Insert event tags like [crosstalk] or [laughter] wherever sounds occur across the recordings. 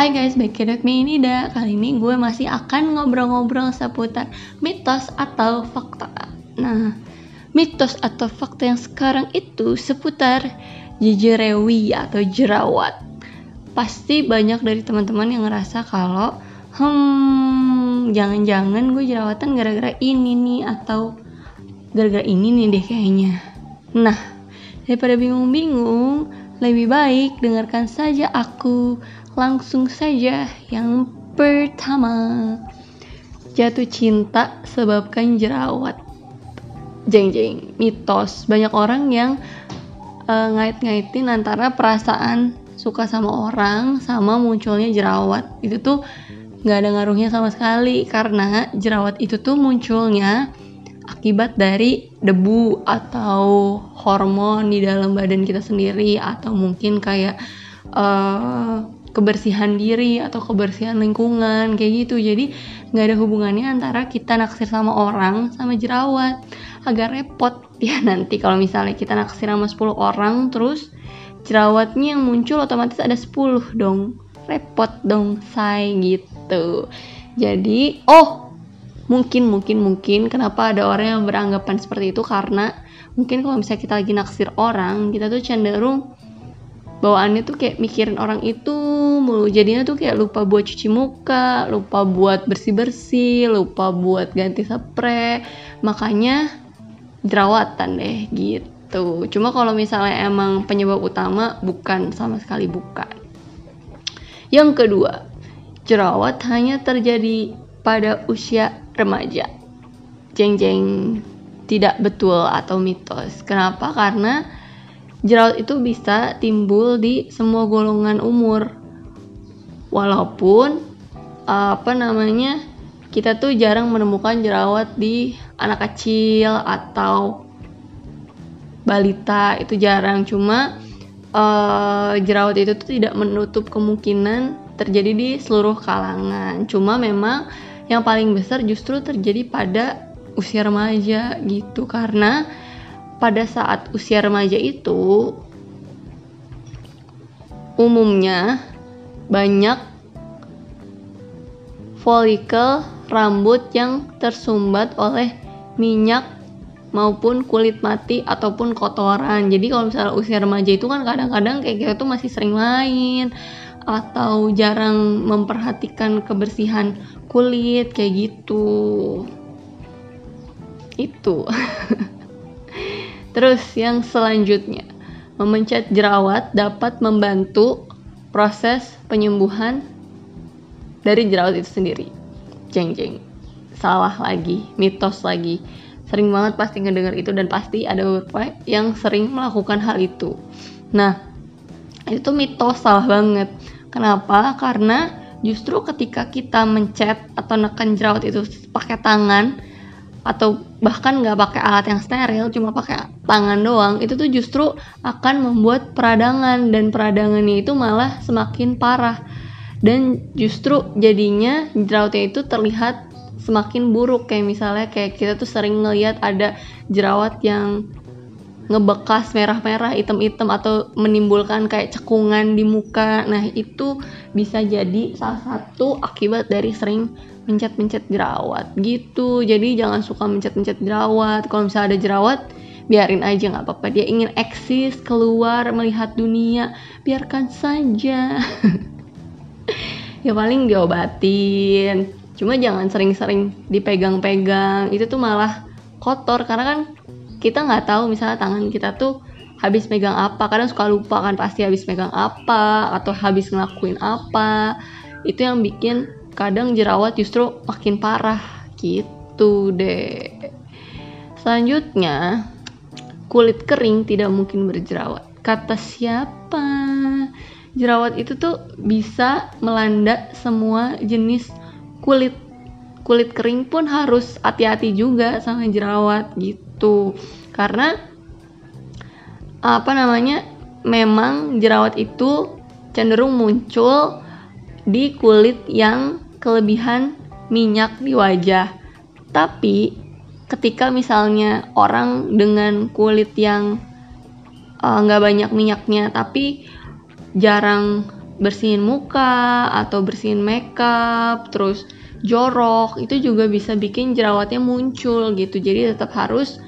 Hai guys, back with me ini dah. Kali ini gue masih akan ngobrol-ngobrol seputar mitos atau fakta. Nah, mitos atau fakta yang sekarang itu seputar jejerewi atau jerawat. Pasti banyak dari teman-teman yang ngerasa kalau hmm, jangan-jangan gue jerawatan gara-gara ini nih atau gara-gara ini nih deh kayaknya. Nah, daripada bingung-bingung, lebih baik dengarkan saja aku Langsung saja yang pertama. Jatuh cinta sebabkan jerawat. Jeng jeng mitos. Banyak orang yang uh, ngait-ngaitin antara perasaan suka sama orang sama munculnya jerawat. Itu tuh nggak ada ngaruhnya sama sekali karena jerawat itu tuh munculnya akibat dari debu atau hormon di dalam badan kita sendiri atau mungkin kayak uh, kebersihan diri atau kebersihan lingkungan kayak gitu. Jadi nggak ada hubungannya antara kita naksir sama orang sama jerawat. Agak repot [laughs] ya nanti kalau misalnya kita naksir sama 10 orang terus jerawatnya yang muncul otomatis ada 10 dong. Repot dong say gitu. Jadi oh mungkin mungkin mungkin kenapa ada orang yang beranggapan seperti itu? Karena mungkin kalau misalnya kita lagi naksir orang kita tuh cenderung bawaannya tuh kayak mikirin orang itu mulu. Jadinya tuh kayak lupa buat cuci muka lupa buat bersih bersih lupa buat ganti spray. Makanya jerawatan deh gitu. Cuma kalau misalnya emang penyebab utama bukan sama sekali bukan. Yang kedua jerawat hanya terjadi pada usia remaja. Jeng jeng tidak betul atau mitos. Kenapa? Karena jerawat itu bisa timbul di semua golongan umur. Walaupun apa namanya kita tuh jarang menemukan jerawat di anak kecil atau balita itu jarang. Cuma uh, jerawat itu tuh tidak menutup kemungkinan terjadi di seluruh kalangan. Cuma memang yang paling besar justru terjadi pada usia remaja gitu. Karena pada saat usia remaja itu umumnya banyak folikel rambut yang tersumbat oleh minyak maupun kulit mati ataupun kotoran. Jadi kalau misalnya usia remaja itu kan kadang-kadang kayak kita tuh masih sering main atau jarang memperhatikan kebersihan kulit kayak gitu. Itu. [laughs] Terus yang selanjutnya, memencet jerawat dapat membantu proses penyembuhan dari jerawat itu sendiri. Jeng jeng. Salah lagi, mitos lagi. Sering banget pasti ngedenger itu dan pasti ada beberapa yang sering melakukan hal itu. Nah, itu mitos salah banget. Kenapa? Karena justru ketika kita mencet atau neken jerawat itu pakai tangan, atau bahkan nggak pakai alat yang steril cuma pakai tangan doang itu tuh justru akan membuat peradangan dan peradangannya itu malah semakin parah dan justru jadinya jerawatnya itu terlihat semakin buruk kayak misalnya kayak kita tuh sering ngelihat ada jerawat yang ngebekas merah-merah, hitam-hitam atau menimbulkan kayak cekungan di muka. Nah, itu bisa jadi salah satu akibat dari sering mencet-mencet jerawat gitu. Jadi jangan suka mencet-mencet jerawat. Kalau misalnya ada jerawat, biarin aja nggak apa-apa. Dia ingin eksis, keluar, melihat dunia, biarkan saja. [laughs] ya paling diobatin. Cuma jangan sering-sering dipegang-pegang. Itu tuh malah kotor karena kan kita nggak tahu misalnya tangan kita tuh habis megang apa kadang suka lupa kan pasti habis megang apa atau habis ngelakuin apa itu yang bikin kadang jerawat justru makin parah. Gitu deh selanjutnya kulit kering tidak mungkin berjerawat. Kata siapa? Jerawat itu tuh bisa melanda semua jenis kulit. Kulit kering pun harus hati-hati juga sama jerawat gitu. Itu karena apa namanya memang jerawat itu cenderung muncul di kulit yang kelebihan minyak di wajah. Tapi ketika misalnya orang dengan kulit yang eh, nggak uh, banyak minyaknya tapi jarang bersihin muka atau bersihin makeup terus jorok itu juga bisa bikin jerawatnya muncul gitu. Jadi tetap harus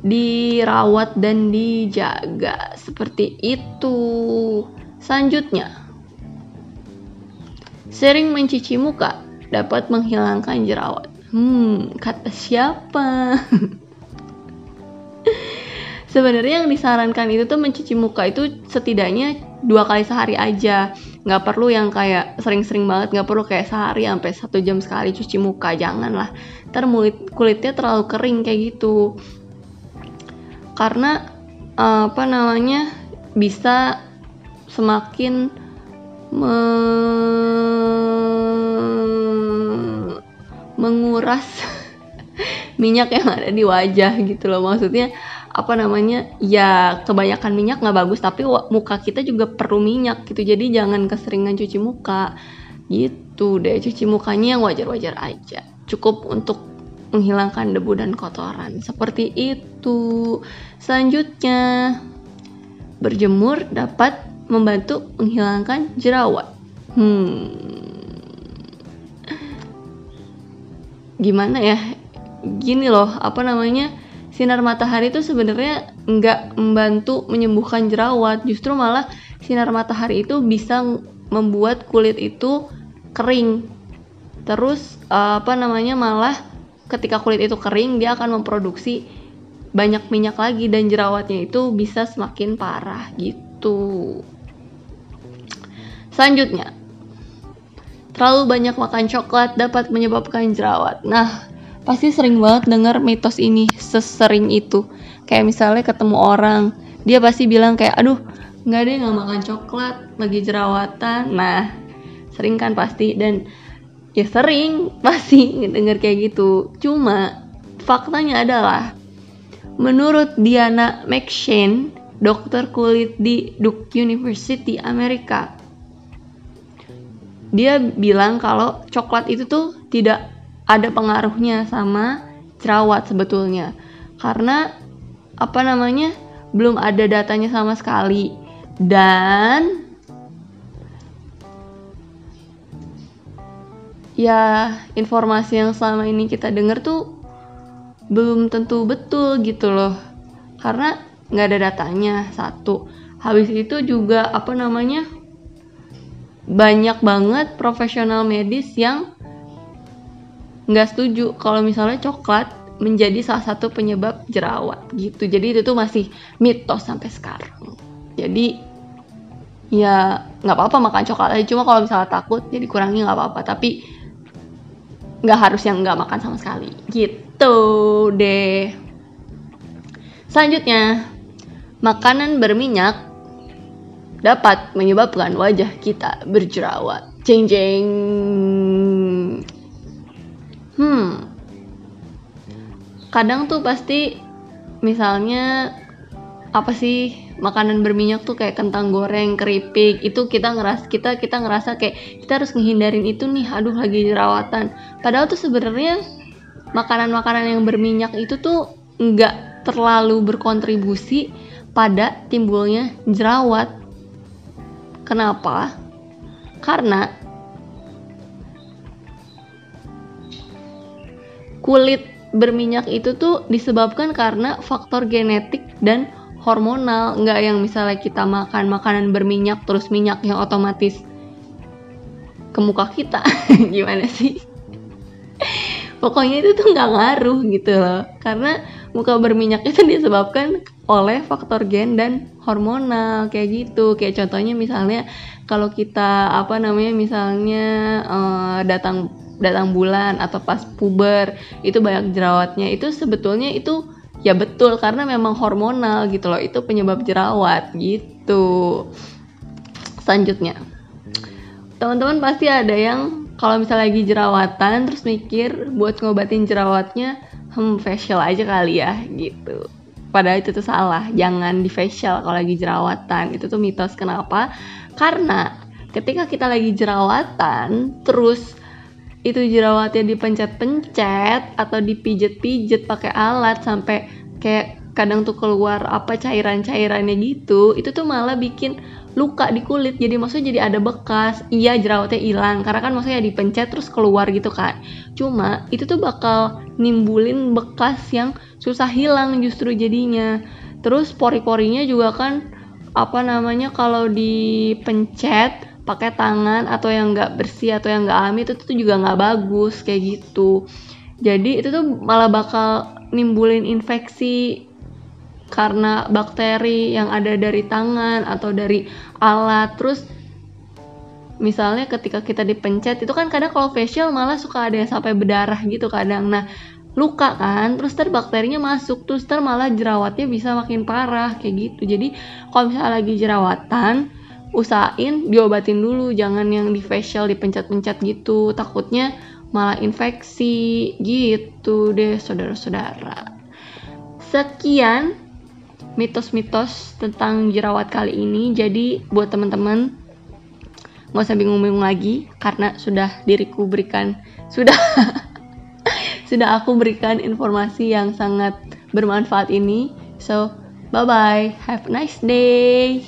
dirawat dan dijaga. Seperti itu. Selanjutnya sering mencuci muka dapat menghilangkan jerawat. Hmm kata siapa? [laughs] Sebenarnya yang disarankan itu tuh mencuci muka itu setidaknya dua kali sehari aja. Nggak perlu yang kayak sering-sering banget nggak perlu kayak sehari sampai satu jam sekali cuci muka jangan lah ntar kulit kulitnya terlalu kering kayak gitu. Karena apa namanya bisa semakin me menguras [laughs] minyak yang ada di wajah gitu loh. Maksudnya apa namanya ya kebanyakan minyak nggak bagus tapi muka kita juga perlu minyak gitu. Jadi jangan keseringan cuci muka. Gitu deh cuci mukanya yang wajar-wajar aja. Cukup untuk menghilangkan debu dan kotoran. Seperti itu. Selanjutnya berjemur dapat membantu menghilangkan jerawat. Hmm gimana ya gini loh apa namanya sinar matahari itu sebenarnya nggak membantu menyembuhkan jerawat justru malah sinar matahari itu bisa membuat kulit itu kering. Terus apa namanya malah ketika kulit itu kering dia akan memproduksi banyak minyak lagi dan jerawatnya itu bisa semakin parah gitu. Selanjutnya terlalu banyak makan coklat dapat menyebabkan jerawat. Nah pasti sering banget denger mitos ini sesering itu. Kayak misalnya ketemu orang dia pasti bilang kayak aduh nggak deh nggak makan coklat lagi jerawatan. Nah sering kan pasti dan ya sering [laughs] pasti denger kayak gitu. Cuma faktanya adalah menurut Diana McShane dokter kulit di Duke University Amerika dia bilang kalau coklat itu tuh tidak ada pengaruhnya sama jerawat sebetulnya. Karena apa namanya belum ada datanya sama sekali. Dan ya informasi yang selama ini kita dengar tuh belum tentu betul gitu loh. Karena nggak ada datanya satu. Habis itu juga apa namanya banyak banget profesional medis yang nggak setuju kalau misalnya coklat menjadi salah satu penyebab jerawat gitu. Jadi itu tuh masih mitos sampai sekarang. Jadi ya nggak apa-apa makan coklat aja. Cuma kalau misalnya takut jadi kurangi nggak apa-apa. Tapi nggak harus yang nggak makan sama sekali. Gitu deh. Selanjutnya makanan berminyak dapat menyebabkan wajah kita berjerawat jeng jeng hmm kadang tuh pasti misalnya apa sih makanan berminyak tuh kayak kentang goreng, keripik itu kita ngeras kita kita ngerasa kayak kita harus menghindarin itu nih, aduh lagi jerawatan. Padahal tuh sebenarnya makanan-makanan yang berminyak itu tuh nggak terlalu berkontribusi pada timbulnya jerawat. Kenapa? Karena kulit berminyak itu tuh disebabkan karena faktor genetik dan hormonal. Nggak yang misalnya kita makan makanan berminyak terus minyak yang otomatis ke muka kita. [laughs] Gimana sih? Pokoknya itu tuh nggak ngaruh gitu loh. Karena muka berminyak itu [laughs] disebabkan oleh faktor gen dan hormonal kayak gitu. Kayak contohnya misalnya kalau kita apa namanya misalnya uh, datang datang bulan atau pas puber itu banyak jerawatnya. Itu sebetulnya itu ya betul karena memang hormonal gitu loh. Itu penyebab jerawat gitu. Selanjutnya. Teman-teman pasti ada yang kalau misalnya lagi jerawatan terus mikir buat ngobatin jerawatnya hmm facial aja kali ya gitu. Padahal itu tuh salah. Jangan di facial kalau lagi jerawatan. Itu tuh mitos. Kenapa? Karena ketika kita lagi jerawatan terus itu jerawatnya dipencet-pencet atau dipijet-pijet pakai alat sampai kayak kadang tuh keluar apa cairan-cairannya gitu itu tuh malah bikin luka di kulit. Jadi maksudnya jadi ada bekas. Iya jerawatnya hilang. Karena kan maksudnya dipencet terus keluar gitu kan. Cuma itu tuh bakal nimbulin bekas yang susah hilang justru jadinya. Terus pori-porinya juga kan apa namanya kalau dipencet pakai tangan atau yang nggak bersih atau yang nggak alami itu tuh juga nggak bagus kayak gitu. Jadi itu tuh malah bakal nimbulin infeksi karena bakteri yang ada dari tangan atau dari alat. Terus misalnya ketika kita dipencet itu kan kadang kalau facial malah suka ada yang sampai berdarah gitu kadang. Nah luka kan terus ter bakterinya masuk terus ter malah jerawatnya bisa makin parah kayak gitu. Jadi kalau misalnya lagi jerawatan usahain diobatin dulu jangan yang di facial dipencet-pencet gitu. Takutnya malah infeksi gitu deh saudara-saudara. Sekian mitos-mitos tentang jerawat kali ini. Jadi buat teman-teman nggak usah bingung-bingung lagi karena sudah diriku berikan sudah [laughs] sudah aku berikan informasi yang sangat bermanfaat ini. So bye bye, have a nice day.